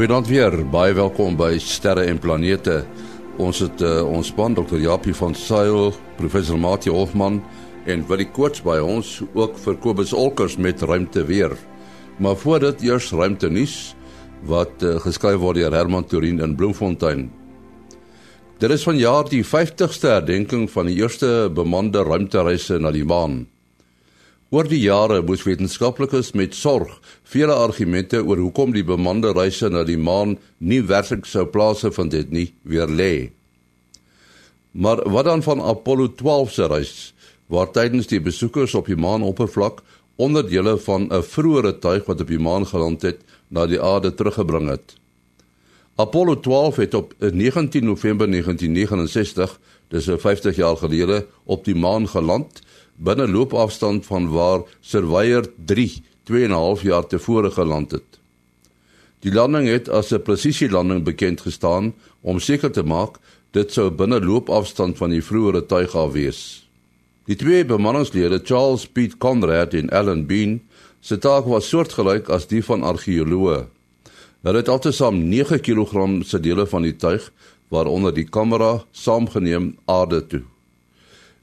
Goeienaand weer. Baie welkom by Sterre en Planete. Ons het uh, ons span Dr. Japie van Sail, Professor Mati Hofman en vir die koorts by ons ook vir Kobus Olkers met ruimte weer. Maar voor dit eers ruimte nuus wat uh, geskryf word deur Herman Turin in Bloemfontein. Dit is vanjaar die 50ste herdenking van die eerste bemande ruimtereise na die maan. Oor die jare moes wetenskaplikes met sorg vele argumente oor hoekom die bemande reise na die maan nie werklik sou plaasvind het nie weer lê. Maar wat dan van Apollo 12 se reis waar tydens die besoekers op die maanoppervlak onderdele van 'n vroeëre tuig wat op die maan geland het na die aarde teruggebring het? Apollo 12 het op 19 November 1969, dis 50 jaar gelede, op die maan geland binne loopafstand van waar Surveyor 3 2 en 'n half jaar tevore geland het. Die landing het as 'n presisielanding bekend gestaan om seker te maak dit sou binne loopafstand van die vroeëre tuig af wees. Die twee bemanningslede, Charles Pete Conrad en Alan Bean, se taak was soortgelyk as die van argeoloë. Hulle het altesaam 9 kg se dele van die tuig waaronder die kamera saamgeneem aarde toe.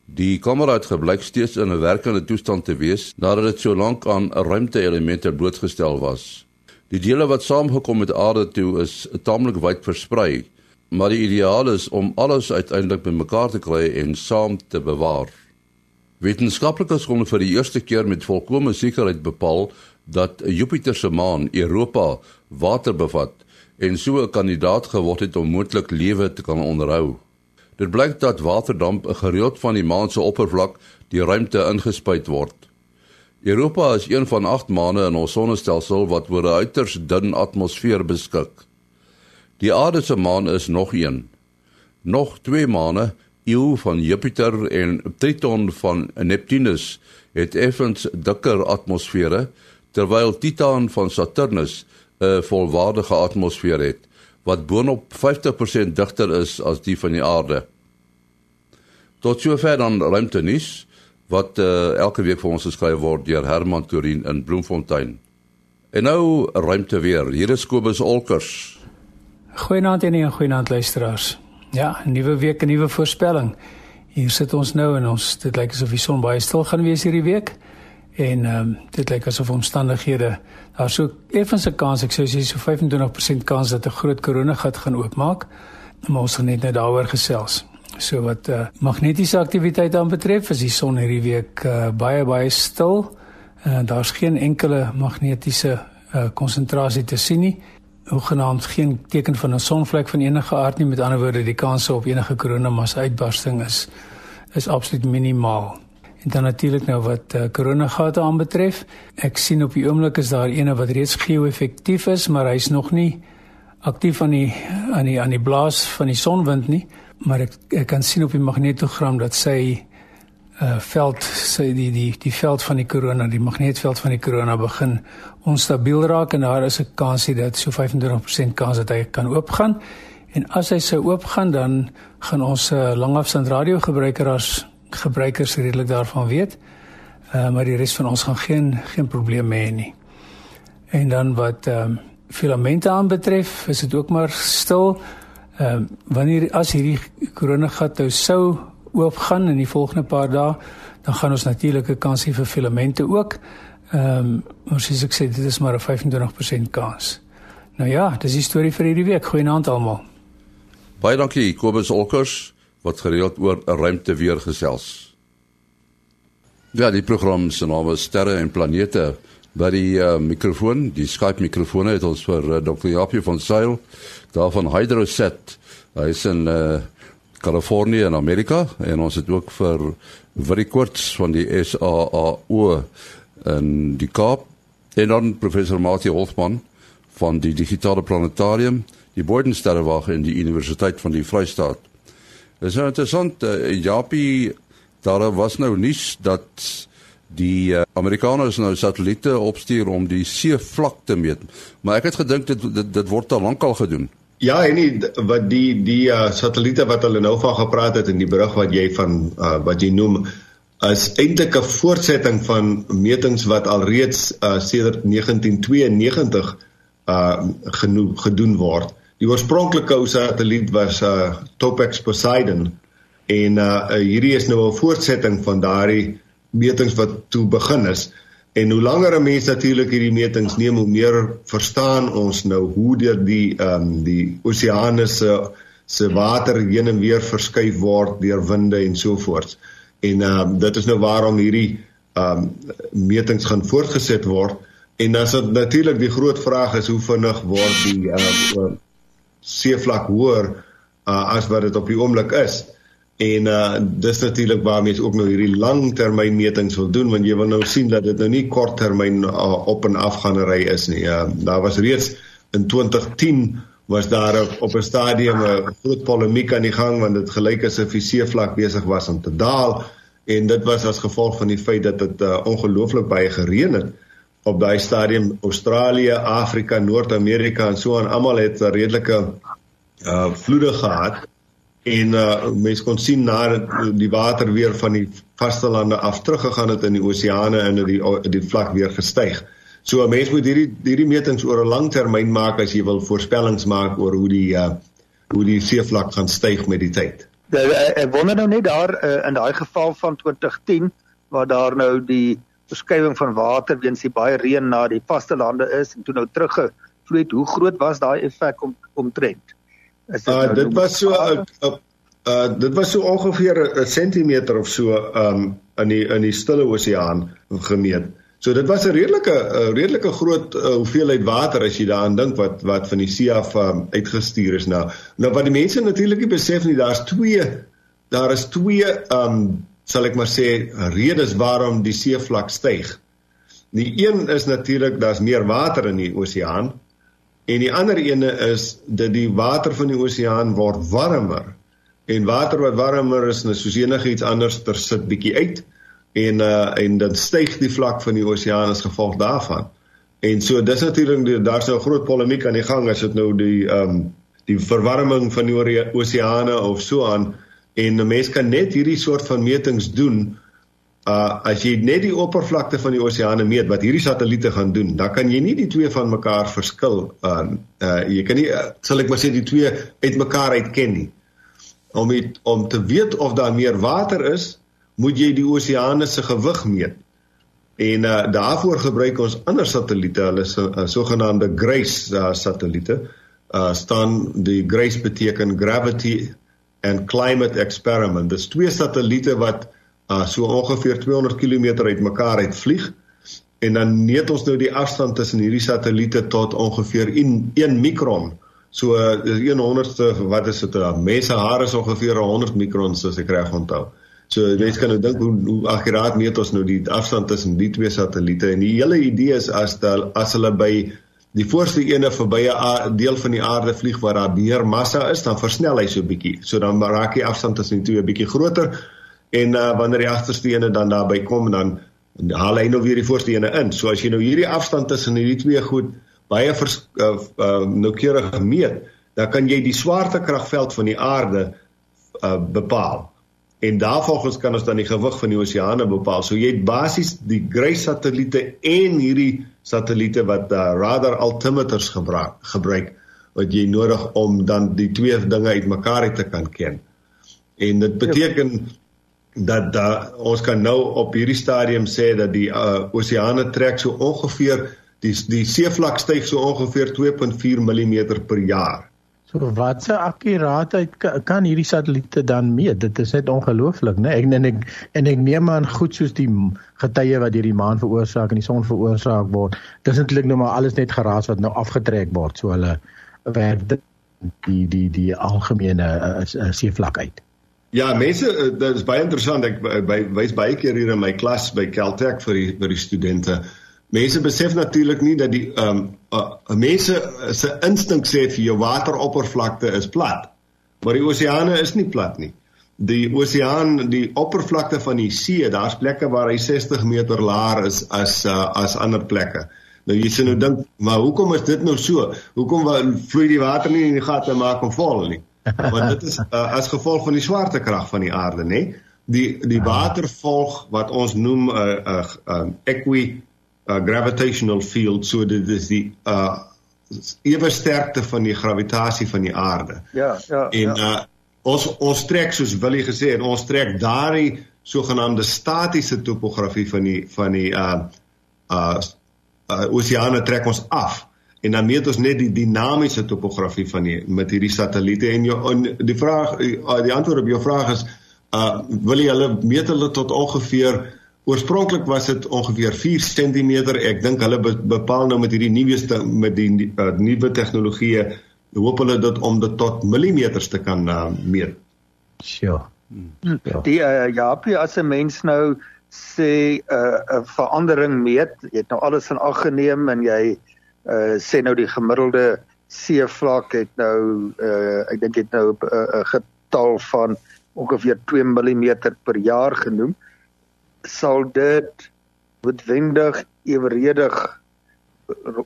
Die kamera het gebleik steeds in 'n werkende toestand te wees nadat dit so lank aan ruimte-elemente blootgestel was. Die dele wat saamgekom met aarde toe is taamlik wyd versprei, maar die ideaal is om alles uiteindelik bymekaar te kry en saam te bewaar. Wetenskaplikes kon vir die eerste keer met volkomme sekerheid bepaal dat Jupiter se maan Europa water bevat en so 'n kandidaat geword het om moontlik lewe te kan onderhou. Dit blyk dat waterdamp 'n gereeld van die maan se oppervlak die ruimte ingespuit word. Europa is een van 8 maane in ons sonnestelsel wat oor 'n uiters dun atmosfeer beskik. Die aarde se maan is nog een. Nog twee maane, Io van Jupiter en Triton van Neptunus, het effens dikker atmosfere, terwyl Titan van Saturnus 'n volwaardige atmosfeer het wat boonop 50% digter is as die van die aarde. Tot sover dan ruimte nuus wat uh, elke week vir ons geskryf word deur Herman Turin in Bloemfontein. En nou ruimte weer. Hier is Kobus Olkers. Goeienaand en 'n goeienaand luisteraars. Ja, 'n nuwe week, 'n nuwe voorspelling. Hier sit ons nou en ons dit lyk asof die son baie stil gaan wees hierdie week en ehm um, dit lyk asof omstandighede daar so effens 'n kans ek sou sê so 25% kans dat 'n groot koronagat gaan oopmaak maar ons gaan net nou daaroor gesels so wat uh, magnetiese aktiwiteit aan betref is die son hierdie week uh, baie baie stil. Uh, daar's geen enkele magnetiese konsentrasie uh, te sien nie. Hoegenaamd geen teken van 'n sonvlek van enige aard nie. Met ander woorde die kans op enige koronamas uitbarsting is is absoluut minimaal. En dan natuurlik nou wat uh, koronagate aanbetref, ek sien op die oomblik is daar eene wat reeds geo-effektief is, maar hy's nog nie aktief aan die aan die aan die blaas van die sonwind nie, maar ek ek kan sien op die magnetogram dat sy uh veld sy die die die veld van die korona, die magnetveld van die korona begin onstabiel raak en daar is 'n kansie dat so 25% kans dat hy kan oopgaan. En as hy sou oopgaan dan gaan ons uh, langafstand radio gebruikers redelik daarvan weet. Uh, maar die res van ons gaan geen geen probleme hê nie. En dan wat ehm um, filamente aanbetref, is dit ook maar stil. Ehm um, wanneer as hierdie koronagat nou sou oopgaan in die volgende paar dae, dan gaan ons natuurlik 'n kans hê vir filamente ook. Ehm um, maar soos ek sê, dit is maar 'n 25% kans. Nou ja, dis die storie vir hierdie week. Goeienaand almal. Baie dankie Kobus Olkers wat gereeld oor 'n ruimte weer gesels. Ja, die program se naam is Sterre en Planete. By die uh, mikrofoon, die Skype mikrofoon het ons vir uh, Dr. Japie van Sail daar van Hydroset. Hy is in uh, Kalifornië in Amerika en ons het ook vir Willie Koorts van die SAAO in die Kaap en dan professor Mati Hofman van die digitale planetarium, die Boordensterrewag in die Universiteit van die Vrystaat. Dis nou interessant, uh, Japie, daar was nou nuus dat die uh, Amerikaners nou satelliete opstuur om die seevlak te meet. Maar ek het gedink dit dit, dit word al lankal gedoen. Ja, en nie wat die die uh, satelliete wat hulle nou van gepraat het in die berig wat jy van uh, wat jy noem is eintlik 'n voortsetting van metings wat alreeds uh, sedert 1992 uh genoeg gedoen word. Die oorspronklike satelliet was uh Topex Poseidon en uh hierdie is nou 'n voortsetting van daardie metings wat toe begin is. En hoe langer 'n mens natuurlik hierdie metings neem, hoe meer verstaan ons nou hoe deur die ehm um, die oseane se se water heen en weer verskuif word deur winde en so voort. En ehm um, dit is nou waarom hierdie ehm um, metings gaan voortgesit word. En dan dit natuurlik die groot vraag is hoe vinnig word die ehm uh, seevlak hoër uh, as wat dit op die oomblik is. En uh dis natuurlik waar mense ook nou hierdie langtermynmetings wil doen want jy wil nou sien dat dit nou nie korttermyn uh, op en af gaan ry is nie. Uh daar was reeds in 2010 was daar op 'n stadium 'n groot polemiek aan die gang want dit gelyk asof die seevlak besig was om te daal. En dit was as gevolg van die feit dat dit uh, ongelooflik baie gereën het op daai stadium. Australië, Afrika, Noord-Amerika en so aan almal het 'n redelike uh vloede gehad en uh, mense kon sien na die water weer van die vastelande af teruggegaan het in die oseane en die die vlak weer gestyg. So 'n mens moet hierdie hierdie metings oor 'n lang termyn maak as jy wil voorspellings maak oor hoe die uh, hoe die seevlak gaan styg met die tyd. Ja, eh, ek wonder nou net daar uh, in daai geval van 2010 waar daar nou die verskywing van water weens die baie reën na die vastelande is en toe nou teruggevloei het, hoe groot was daai effek om omtrent? Is dit uh, dit was so 'n uh, uh, dit was so ongeveer 'n sentimeter of so um in die in die stille oseaan gemeet. So dit was 'n redelike 'n redelike groot uh, hoeveelheid water as jy daaraan dink wat wat van die see af um, uitgestuur is nou. Nou wat die mense natuurlik nie besef nie, daar's twee daar is twee um sal ek maar sê redes waarom die seevlak styg. Die een is natuurlik daar's meer water in die oseaan En die ander ene is dat die water van die oseaan word warmer. En water wat warmer is, nou soos enigiets anders, ter sit bietjie uit en uh en dan styg die vlak van die oseaan as gevolg daarvan. En so dis natuurlik daar's nou groot polemiek aan die gang as dit nou die ehm um, die verwarming van die oseane of so aan en 'n mens kan net hierdie soort van metings doen uh as jy net die oppervlakte van die oseane meet wat hierdie satelliete gaan doen, dan kan jy nie die twee van mekaar verskil uh uh jy kan nie uh, sal ek maar sê die twee uitmekaar uitken nie. Om het, om te weet of daar meer water is, moet jy die oseane se gewig meet. En uh daarvoor gebruik ons ander satelliete, hulle is uh, sogenaamde GRACE uh, satelliete. Uh staan die GRACE beteken Gravity and Climate Experiment. Dis twee satelliete wat uh so ongeveer 200 km uitmekaar uit vlieg en dan meet ons nou die afstand tussen hierdie satelliete tot ongeveer 1 1 mikron. So uh, 100ste wat is dit? Uh, mense hare is ongeveer 100 mikrons as ek reg onthou. So mense kan nou dink hoe, hoe akkuraat meet ons nou die afstand tussen die twee satelliete en die hele idee is as dat as hulle by die voorste ene verby 'n deel van die aarde vlieg waar daar meer massa is, dan versnel hy so bietjie. So dan raak die afstand tussen die twee bietjie groter en uh, wanneer die agterste ene dan daarby kom dan haal hy nou weer die voorste ene in. So as jy nou hierdie afstand tussen hierdie twee goed baie vers, uh, uh, noukeurig meet, dan kan jy die swaartekragveld van die aarde uh, bepaal. En daarvolgens kan ons dan die gewig van die oseane bepaal. So jy het basies die GRACE satelliete en hierdie satelliete wat uh, radar altimeters gebruik, gebruik wat jy nodig om dan die twee dinge uitmekaar uit te kan ken. En dit beteken ja dat da, ons kan nou op hierdie stadium sê dat die uh, oseane trek so ongeveer die die seevlak styg so ongeveer 2.4 mm per jaar. So wat se akkuraatheid kan hierdie satelliete dan meet? Dit is net ongelooflik, né? Ek en ek en ek neem aan goed soos die getye wat deur die maan veroorsaak en die son veroorsaak word. Dis eintlik nou maar alles net geraas wat nou afgetrek word. So hulle werk die die die algemene uh, uh, seevlak uit. Ja, mense eh, dit is baie interessant. Ek by wys baie keer hier in my klas by Caltech vir die vir die studente. Mense besef natuurlik nie dat die ehm um, uh, mense se instink sê vir jou wateroppervlakte is plat. Maar die oseane is nie plat nie. Die oseaan, die oppervlakte van die see, daar's plekke waar hy 60 meter laer is as uh, as ander plekke. Nou jy sien nou dink, maar hoekom is dit nou so? Hoekom vloei die water nie in die gate maak om vol nie? want dit is uh, as gevolg van die swaartekrag van die aarde nê die die water volg wat ons noem 'n uh, 'n uh, uh, equi uh, gravitational field so dit is die uh ewe sterkte van die gravitasie van die aarde. Ja, ja. En ja. uh ons ons trek soos Willie gesê het, ons trek daardie sogenaamde statiese topografie van die van die uh uh, uh oseane trek ons af en dan meet ons net die dinamiese topografie van die met hierdie satelliete en jou en die vraag uh, die antwoord op jou vraag is uh wil jy hulle meet hulle tot ongeveer oorspronklik was dit ongeveer 4 cm ek dink hulle bepaal nou met hierdie nuweste met die uh, nuwe tegnologieë hoop hulle dit om dit tot millimeters te kan uh, meet. Sure Ja. Die uh, Japie as 'n mens nou sê 'n uh, verandering meet, jy het nou alles in ag geneem en jy uh, sê nou die gemiddelde seevlak het nou uh, ek dink dit nou 'n uh, getal van ongeveer 2 mm per jaar genoem sal dit noodwendig eweredig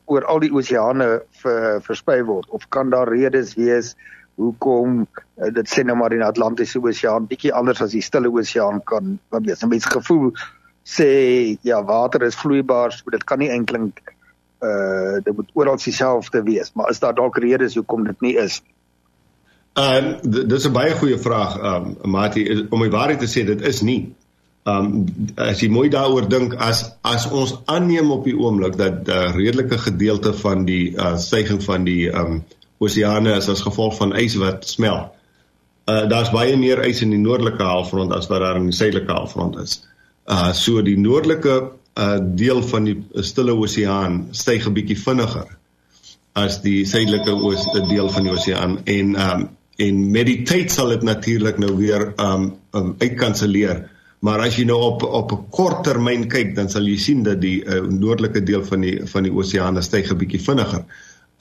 oor al die oseane ver, versprei word of kan daar redes wees hoekom uh, dit sê nou maar in die Atlantiese Oseaan bietjie anders as die Stille Oseaan kan kan wees. Mense gevoel sê ja, water is vloeibaar, so dit kan nie eintlik uh dit moet oral dieselfde wees, maar is daar dalk redes hoekom dit nie is? Uh dis 'n baie goeie vraag, um Mati, om die waarheid te sê, dit is nie. Um as jy mooi daaroor dink as as ons aanneem op die oomblik dat 'n uh, redelike gedeelte van die uh stygings van die um oseane is as gevolg van ys wat smelt. Uh daar's baie meer ys in die noordelike halfrond as wat daar in die suidelike halfrond is. Uh so die noordelike uh deel van die stille oseaan styg 'n bietjie vinniger as die suidelike oos deel van die oseaan en um en met die tyd sal dit natuurlik nou weer um, um uitkanselleer. Maar as jy nou op op 'n kort termyn kyk, dan sal jy sien dat die uh, noordelike deel van die van die oseaan styg 'n bietjie vinniger.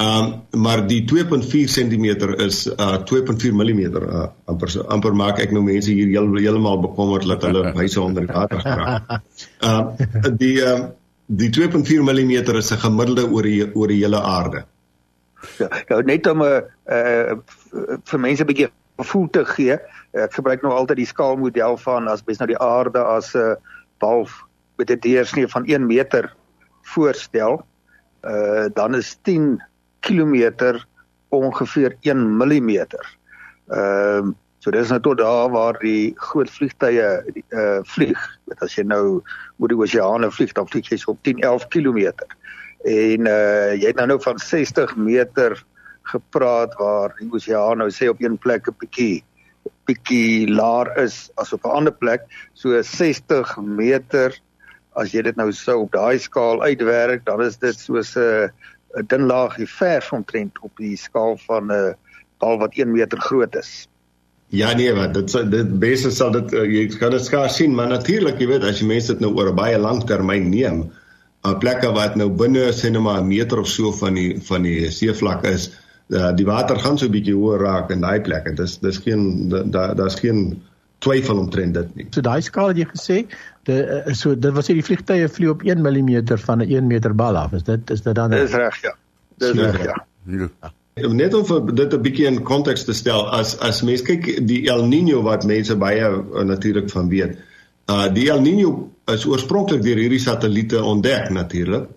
Um maar die 2.4 cm is uh 2.4 mm uh, amper amper maak ek nou mense hier heel, heeltemal bekommerd dat hulle huise onder die water skraap. Um die um die 2.4 mm is 'n gemiddelde oor die oor die hele aarde. Ja, nou net om 'n uh, uh, vir mense 'n bietjie gevoel te gee. Ek gebruik nou altyd die skaalmodel van as mens nou die aarde as 'n uh, bal met 'n deursnee van 1 meter voorstel, uh dan is 10 km ongeveer 1 mm. Ehm so dis nou tot daar waar die groot vliegtye uh vlieg. Met as jy nou oor die oseane vlieg, dan vlieg jy so op 10 11 km. En uh jy het nou nou van 60 meter gepraat waar die oseaan nou sê op een plek 'n bietjie bietjie laer is as op 'n ander plek. So 60 meter as jy dit nou sou op daai skaal uitwerk, dan is dit soos 'n uh, 'n dun laagie verf omtrent op die skaal van 'n uh, bal wat 1 meter groot is. Ja nee, wat dit dit beste sal dit uh, jy kan dit skaars sien, maar natuurlik, jy weet, as jy mense dit nou oor 'n baie lang termyn neem, 'n plekke wat nou binne maar 'n meter of so van die van die seevlak is, uh, die water gaan so 'n bietjie hoër raak in daai plekke. Dis dis geen daar daar's geen twyfel omtrent dit nie. So daai skaal het jy gesê, de so dit was hier die vliegtye vlieg op 1 mm van 'n 1 meter bal af. Is dit is dit dan Dis reg, ja. Dis reg, ja. ja. Net om dit 'n bietjie in konteks te stel, as as mense kyk die El Niño wat mense baie uh, natuurlik van weet. Uh die El Niño is oorspronklik deur hierdie satelliete ontdek natuurlik.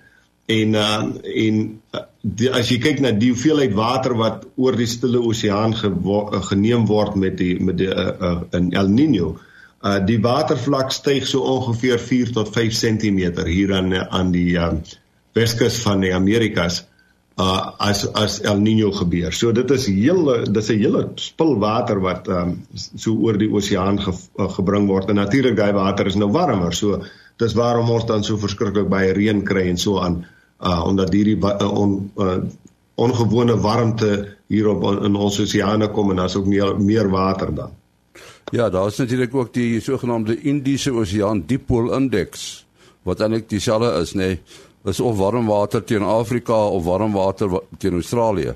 En uh en uh, die, as jy kyk na die hoeveelheid water wat oor die Stille Oseaan ge, uh, geneem word met die met die uh, uh, in El Niño, uh die watervlak styg so ongeveer 4 tot 5 cm hier aan aan die uh, Weskus van die Amerikas uh as as El Niño gebeur. So dit is hele dis 'n hele spul water wat um so oor die oseaan ge, uh, gebring word. En natuurlik daai water is nou warmer. So dis waarom ons dan so verskriklik baie reën kry en so aan uh omdat hierdie uh, on, uh, ongewone warmte hier op in ons oseane kom en daar's ook meer meer water dan. Ja, daar is natuurlik ook die sogenaamde Indiese Oseaan Dieppool Indeks wat eintlik dieselfde is, nê? Nee is of warm water teen Afrika of warm water teen Australië.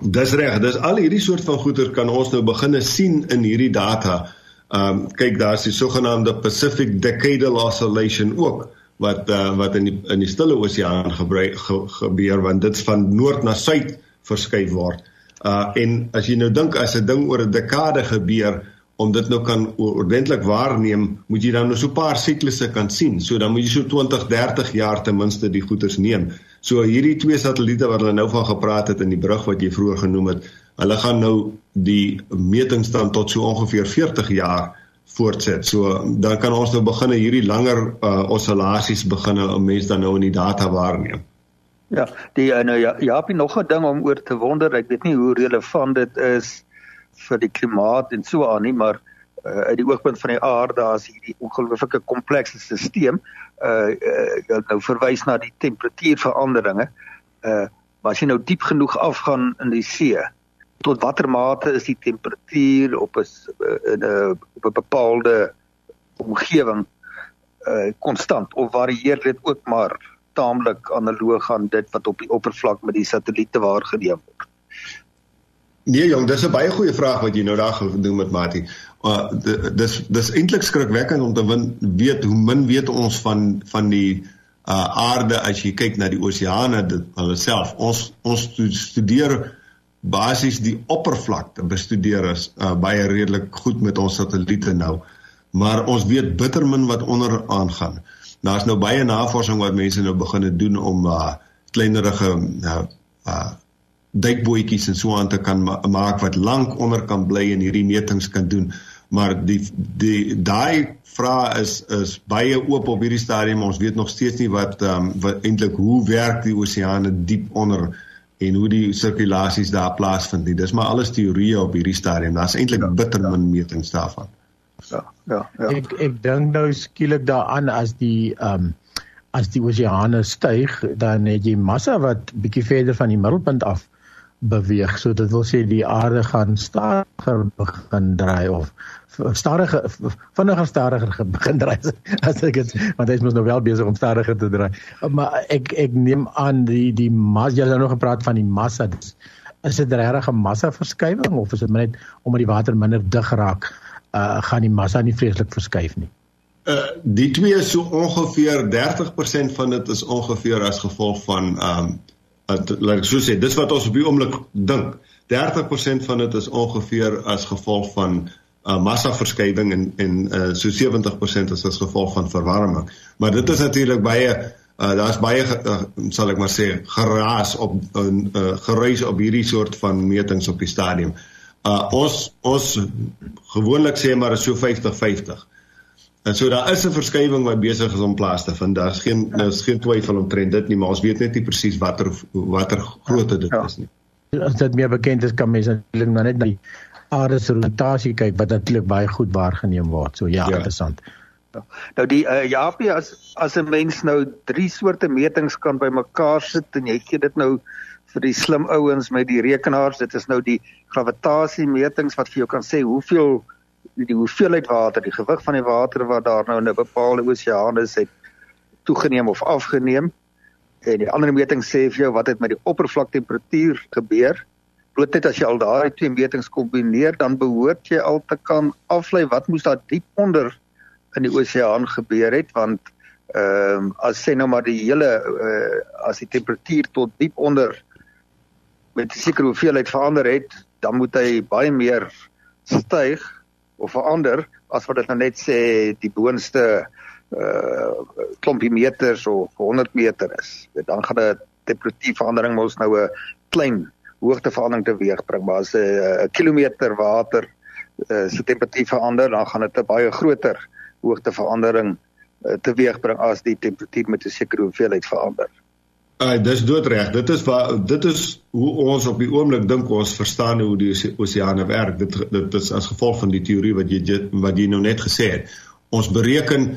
Dis reg, dis al hierdie soort van goeder kan ons nou begine sien in hierdie data. Ehm um, kyk daar's die sogenaamde Pacific Decadal Oscillation ook wat uh, wat in die in die Stille Oseaan gebruik ge, gebeur want dit van noord na suid verskuif word. Uh en as jy nou dink as 'n ding oor 'n dekade gebeur, om dit nou kan ordentlik waarneem, moet jy dan nou so 'n paar siklusse kan sien. So dan moet jy so 20, 30 jaar ten minste die goeters neem. So hierdie twee satelliete wat hulle nou van gepraat het in die brug wat jy vroeër genoem het, hulle gaan nou die metings dan tot so ongeveer 40 jaar voortset. So dan kan ons nou begin hierdie langer uh, oscillasies begin om mense dan nou in die data waarneem. Ja, die uh, nou ja, ja, het nog 'n ding om oor te wonder. Ek weet nie hoe relevant dit is vir die klimaat en so aan nie, maar uh, uit die oogpunt van die aarde as hierdie ongelooflike komplekse stelsel uh, uh nou verwys na die temperatuurveranderinge. Uh as jy nou diep genoeg afgaan in die see, tot watter mate is die temperatuur op 'n in 'n op 'n bepaalde omgewing uh konstant of varieer dit ook maar taamlik analoog aan dit wat op die oppervlak met die satelliete waargeneem word? Nee jong, dis 'n baie goeie vraag wat jy nou daar gedoen met Mati. Uh dis dis eintlik skrikwekkend om te win, weet hoe min weet ons van van die uh aarde as jy kyk na die oseane dit hulle self. Ons ons studeer basies die oppervlakte bestudeer is uh, baie redelik goed met ons satelliete nou. Maar ons weet bitter min wat onder aangaan. Daar's nou baie navorsing wat mense nou begin doen om uh kleinerige uh, uh duikbootjies en so aan te kan ma maak wat lank onder kan bly en hierdie metings kan doen. Maar die die daai vraag is is baie oop op hierdie stadium. Ons weet nog steeds nie wat ehm um, wat eintlik hoe werk die oseane diep onder en hoe die sirkulasies daar plaasvind nie. Dis maar alles teorieë op hierdie stadium. Daar's eintlik ja, bitter ja. min metings daarvan. Ja, ja, ja. Ek ek dink nou skielik daaraan as die ehm um, as die oseane styg, dan het jy massa wat bietjie verder van die middelpunt af beweeg. So dit wil sê die aarde gaan stadiger begin draai of stadiger vinniger stadiger begin draai as ek dit want hy is mos nou wel besig om stadiger te draai. Maar ek ek neem aan die die massa jy het nou gepraat van die massa. Is dit regtig 'n massa verskywing of is dit net omdat die water minder dig raak, uh gaan die massa nie vreeslik verskuif nie? Uh die twee is so ongeveer 30% van dit is ongeveer as gevolg van um laat ek so sê, dis wat ons op die oomblik dink. 30% van dit is ongeveer as gevolg van uh, massaverskywing en en uh, so 70% is as gevolg van verwarming. Maar dit is natuurlik baie uh, daar's baie uh, sal ek maar sê geraas op 'n uh, geruis op hierdie soort van metings op die stadium. Uh, ons ons gewoonlik sê maar is so 50-50. En so daar is 'n verskywing wat besig is om plaas te vind. Daar's geen daar's geen twyfel omtrent dit nie, maar ons weet net nie presies watter watter grootte dit ja. is nie. As dit meer bekend is, kan mense natuurlik maar net na die aarde se rotasie kyk wat natuurlik baie goed waargeneem word. So ja, ja. interessant. Ja. Nou die uh, Japie as as 'n mens nou drie soorte metings kan bymekaar sit en jy gee dit nou vir die slim ouens met die rekenaars, dit is nou die gravitasie metings wat vir jou kan sê hoeveel die hoeveelheid water, die gewig van die water wat daar nou in 'n bepaalde oseaan is, het toegeneem of afgeneem. En die ander meting sê vir jou wat het met die oppervlaktemperatuur gebeur. Bloot net as jy al daai twee metings kombineer, dan behoort jy al te kan aflei wat moes daar diep onder in die oseaan gebeur het want ehm um, as sê nou maar die hele uh, as die temperatuur tot diep onder met 'n sekere hoeveelheid verander het, dan moet hy baie meer styg of verander as wat dit nou net sê die boonste uh klompie meters of 100 meter is. Dan gaan 'n temperatuurverandering mos nou 'n klein hoogteverandering teweegbring, maar as 'n kilometer water uh, se temperatuur verander, dan gaan dit 'n baie groter hoogteverandering uh, teweegbring as die temperatuur met 'n sekere hoeveelheid verander. Uh, dis doodreg. Dit is waar dit is hoe ons op die oomblik dink ons verstaan hoe die oseane werk. Dit dit is as gevolg van die teorie wat jy wat jy nou net gesê het. Ons bereken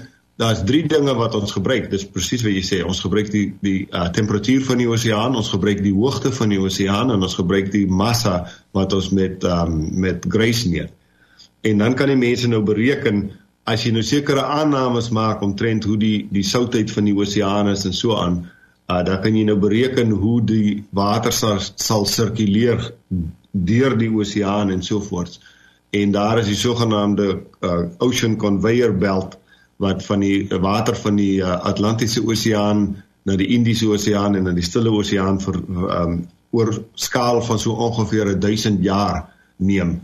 daar's drie dinge wat ons gebruik. Dis presies wat jy sê. Ons gebruik die die uh, temperatuur van die oseaan, ons gebruik die hoogte van die oseaan en ons gebruik die massa wat ons met um, met Grace meet. En dan kan die mense nou bereken as jy nou sekere aannames maak omtrent hoe die die southeid van die oseaan is en so aan uh, dan kan jy nou bereken hoe die water sal, sal sirkuleer deur die oseaan en so voort. En daar is die sogenaamde uh, ocean conveyor belt wat van die water van die uh, Atlantiese Oseaan na die Indiese Oseaan en na die Stille Oseaan vir um, oor skaal van so ongeveer 1000 jaar neem.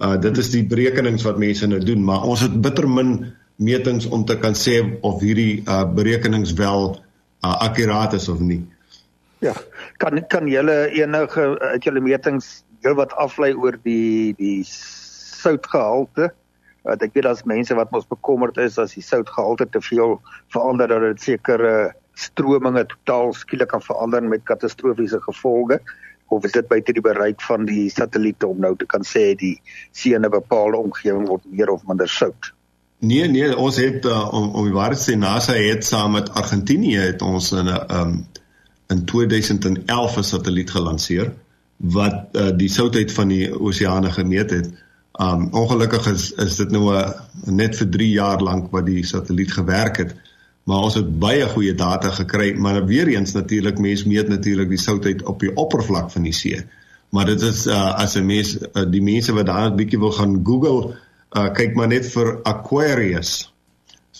Uh dit is die berekenings wat mense nou doen, maar ons het bitter min metings om te kan sê of hierdie uh berekenings wel uh, akkuraat is of nie. Ja, kan kan julle enige uit julle metings heel wat aflei oor die die soutgehalte? Want ek weet daar's mense wat mos bekommerd is as die soutgehalte te veel verander dat dit sekere strominge totaal skielik kan verander met katastrofiese gevolge of is dit buite die bereik van die satelliete om nou te kan sê die see in 'n bepaalde omgewing word meer of minder sout? Nee nee, ons het uh, om om die waarheid sê NASA het saam met Argentinië het ons in 'n um, in 2011 'n satelliet gelanseer wat uh, die southeid van die oseane gemeet het. Um ongelukkig is is dit nou 'n net vir 3 jaar lank wat die satelliet gewerk het. Maar ons het baie goeie data gekry, maar weer eens natuurlik mense meet natuurlik die southeid op die oppervlak van die see. Maar dit is uh, as 'n mens uh, die mense wat daar 'n bietjie wil gaan Google uh, kyk maar net vir Aquarius.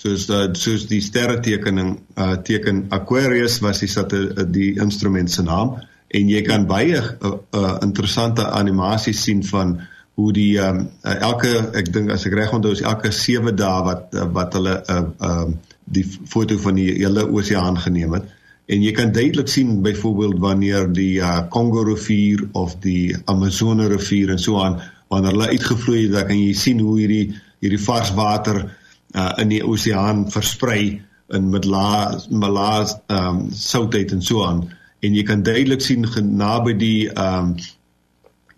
Soos uh, soos die sterretekening uh, teken Aquarius was die sat die instrument se naam en jy kan baie uh, uh, interessante animasies sien van hoe die um, uh, elke ek dink as ek reg onthou is elke 7 dae wat uh, wat hulle uh, uh, die foto van die hele oseaan geneem het en jy kan duidelik sien byvoorbeeld wanneer die uh, Congo rivier of die Amazone rivier en so aan wanneer hulle uitgevloei het, dan kan jy sien hoe hierdie hierdie vars water uh, in die oseaan versprei in met la malaas ehm um, southeid en so aan en jy kan duidelik sien naby die ehm um,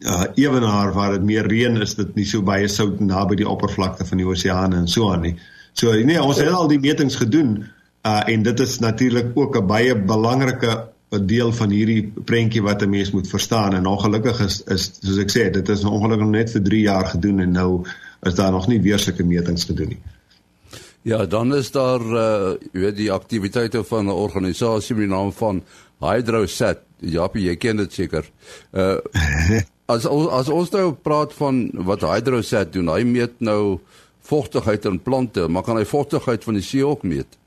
uh ewenaar waar dit meer reën is dit nie so baie sout naby die oppervlakte van die oseaan en so aan nie. So nee, ons het al die metings gedoen uh en dit is natuurlik ook 'n baie belangrike 'n deel van hierdie prentjie wat 'n mens moet verstaan en ongelukkig is is soos ek sê dit is ongelukkig net vir 3 jaar gedoen en nou is daar nog nie weer sulke metings gedoen nie. Ja, dan is daar uh weet die aktiwiteite van 'n organisasie met die naam van HydroSat. Ja, jy ken dit seker. Uh as as ons nou praat van wat HydroSat doen, hy meet nou vogtigheid in plante, maar kan hy vogtigheid van die see ook meet?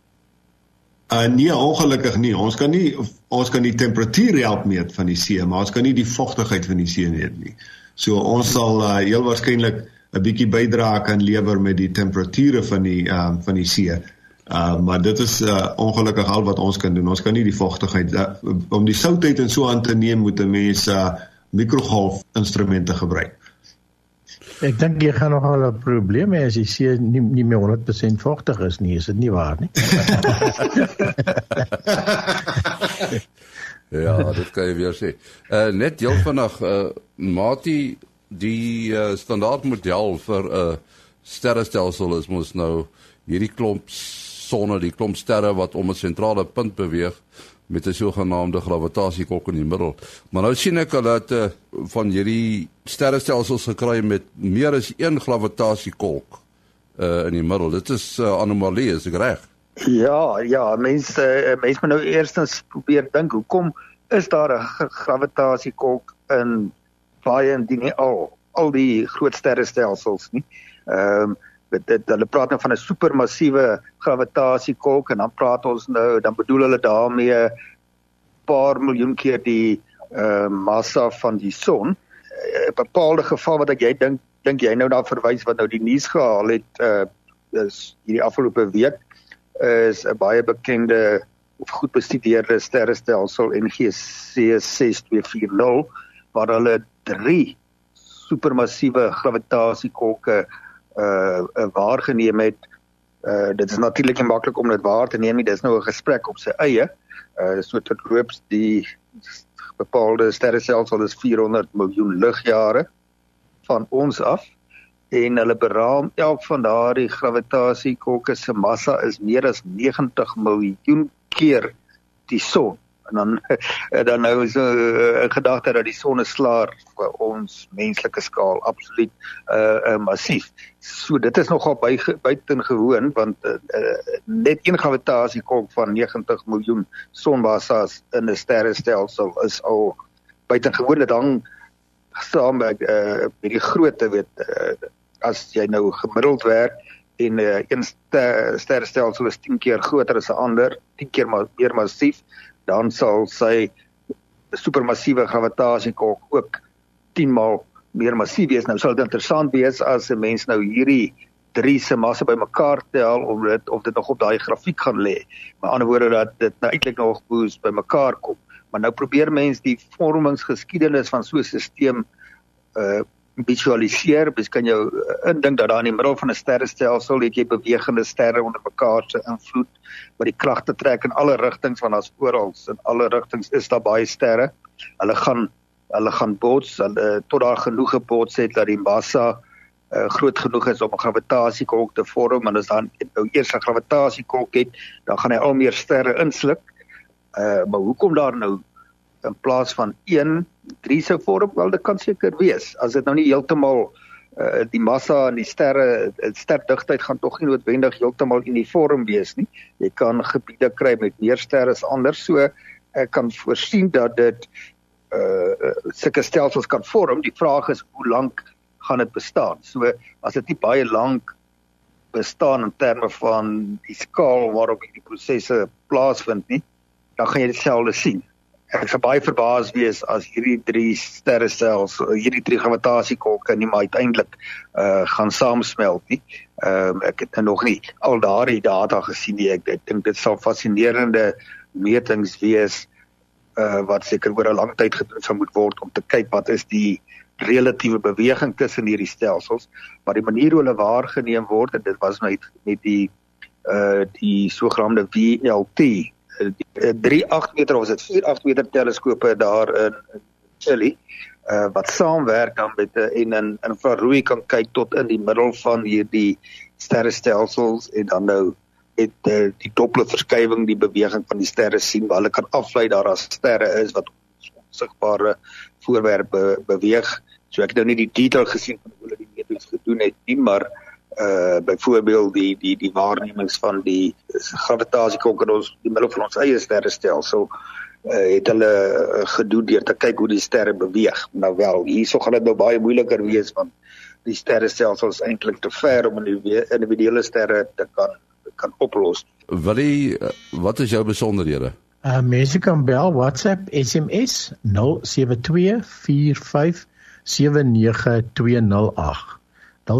Uh nee, ongelukkig nie. Ons kan nie ons kan die temperatuur help meet van die see, maar ons kan nie die vogtigheid van die see meet nie. So ons sal uh, heel waarskynlik 'n bietjie bydra kan lewer met die temperature van die ehm uh, van die see. Uh maar dit is uh, ongelukkig al wat ons kan doen. Ons kan nie die vogtigheid uh, om die southeid en so aan te neem moet 'n mens uh mikrogolf instrumente gebruik. Ek dink jy gaan nogal 'n probleem hê as jy sê nie nie meer 100% vogtig is nie, is dit nie waar nie? ja, dit kan jy weer sê. Uh net heel vinnig uh Mati die uh, standaardmodel vir 'n uh, sterrestelsel is mos nou hierdie klomp sonne, die klomp sterre wat om 'n sentrale punt beweeg met 'n sogenaamde gravitasiekolk in die middel. Maar nou sien ek hulle het uh, van hierdie sterrestelsels gekry met meer as een gravitasiekolk uh, in die middel. Dit is 'n uh, anomalie, is ek reg? Ja, ja, mense uh, mense moet nou eerstens probeer dink, hoekom is daar 'n gravitasiekolk in baie indien nie al al die groot sterrestelsels nie? Ehm um, dit, dit hulle praat nou van 'n supermassiewe gravitasiekolk en dan praat ons nou dan bedoel hulle daarmee paar miljoen keer die uh, massa van die son. 'n uh, Bepaalde geval wat ek jy dink dink jy nou daar verwys wat nou die nuus gehaal het uh is hierdie afgelope week is 'n baie bekende of goed bestudeerde sterrestelsel NGC 6240 waar hulle drie supermassiewe gravitasiekolke uh, uh waargeneem het. Uh dit is natuurlik nie maklik om dit waar te neem nie. Dis nou 'n gesprek op sy eie. Uh so tot loops die bepaalde sterrestelsel is 400 miljoen ligjare van ons af en hulle beraam elk van daardie gravitasiekolke se massa is meer as 90 miljoen keer die son en dan dan nou so 'n uh, gedagte dat die sonneslaer vir ons menslike skaal absoluut uh, uh massief. So dit is nogal by buitengewoon want uh, uh, net een gravitasiekolk van 90 miljoen sonmassas in 'n sterrestelsel is al buitengewoon dit hang saam met uh met die grootte weet uh, as jy nou gemiddeld werk en uh, een sterrestelsel is 10 keer groter as 'n ander, 10 keer maar meer massief dan sal sy supermassiewe gravitasiekolk ook 10 maal meer massief wees. Nou sal dit interessant wees as 'n mens nou hierdie drie se massa bymekaar tel om dit of dit nog op daai grafiek gaan lê. Met ander woorde dat dit nou eintlik nog boos bymekaar kom. Maar nou probeer mense die vormingsgeskiedenis van so 'n stelsel uh visualiseer. Jy kan jou uh, indink dat daar in die middel van 'n sterrestelsel het jy bewegende sterre onder mekaar se invloed wat die kragte trek in alle rigtings want daar's oral in alle rigtings is daar baie sterre. Hulle gaan hulle gaan bots hulle tot daar genoeg gebots het dat die massa uh, groot genoeg is om 'n gravitasiekolk te vorm en as dan nou eers 'n gravitasiekolk het, dan gaan hy al meer sterre insluk. Uh maar hoekom daar nou in plaas van 1 3 sou vorm? Wel dit kan seker wees as dit nou nie heeltemal uh die massa en die sterre sterdigtheid gaan tog nie noodwendig heeltemal uniform wees nie. Jy kan gebiede kry met meer sterre as ander. So ek kan voorsien dat dit uh sulke stelsels kan vorm. Die vraag is hoe lank gaan dit bestaan. So as dit nie baie lank bestaan in terme van die skaal waarop hierdie prosesse plaasvind nie, dan gaan jy dit selfs sien. Ek sou baie verbaas wees as hierdie drie sterrestelsels, hierdie drie gravitasiekolke nie maar uiteindelik uh gaan saamsmelt nie. Ehm uh, ek het nog nie al daardie data gesien nie. Ek, ek dink dit sal fascinerende metings wees uh wat seker oor 'n lang tyd gedoen sou moet word om te kyk wat is die relatiewe beweging tussen hierdie stelsels, maar die manier hoe hulle waargeneem word en dit was net met die uh die sogenaamde VLT uh, die 38 uh, meter of is dit 48 meter teleskope daar in, Chile uh wat saamwerk dan met 'n uh, en in infrarooi kan kyk tot in die middel van hierdie sterrestelsels en dan nou het uh, die Doppler verskywing die beweging van die sterre sien waar hulle kan aflei daar as sterre is wat onsigbare voorwerpe beweeg. So ek het nou nie die detail gesien van hoe hulle die metings gedoen het nie, maar uh byvoorbeeld die die die waarnemings van die gravitasiekolk in ons die middel van ons eie sterrestelsel uh het hulle uh, gedoen deur te kyk hoe die sterre beweeg. Nou wel, hierso gaan dit nou baie moeiliker wees want die sterrestelsel is eintlik te ver om individuele sterre te kan kan oplos. Wat die uh, wat is jou besonderhede? Uh mense kan bel WhatsApp SMS 07245 0724579208.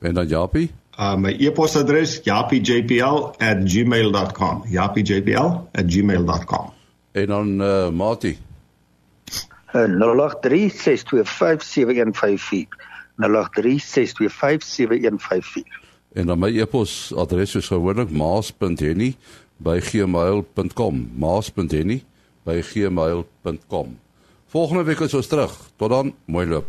En dan Japie? Uh my e-posadres japiejpl@gmail.com. japiejpl@gmail.com. En dan uh Mati. Uh 0836257154. 0836257154. En dan my e-posadres is gewoonlik maas.henny@gmail.com. maas.henny@gmail.com. Volgende week is ons terug. Tot dan, mooi loop.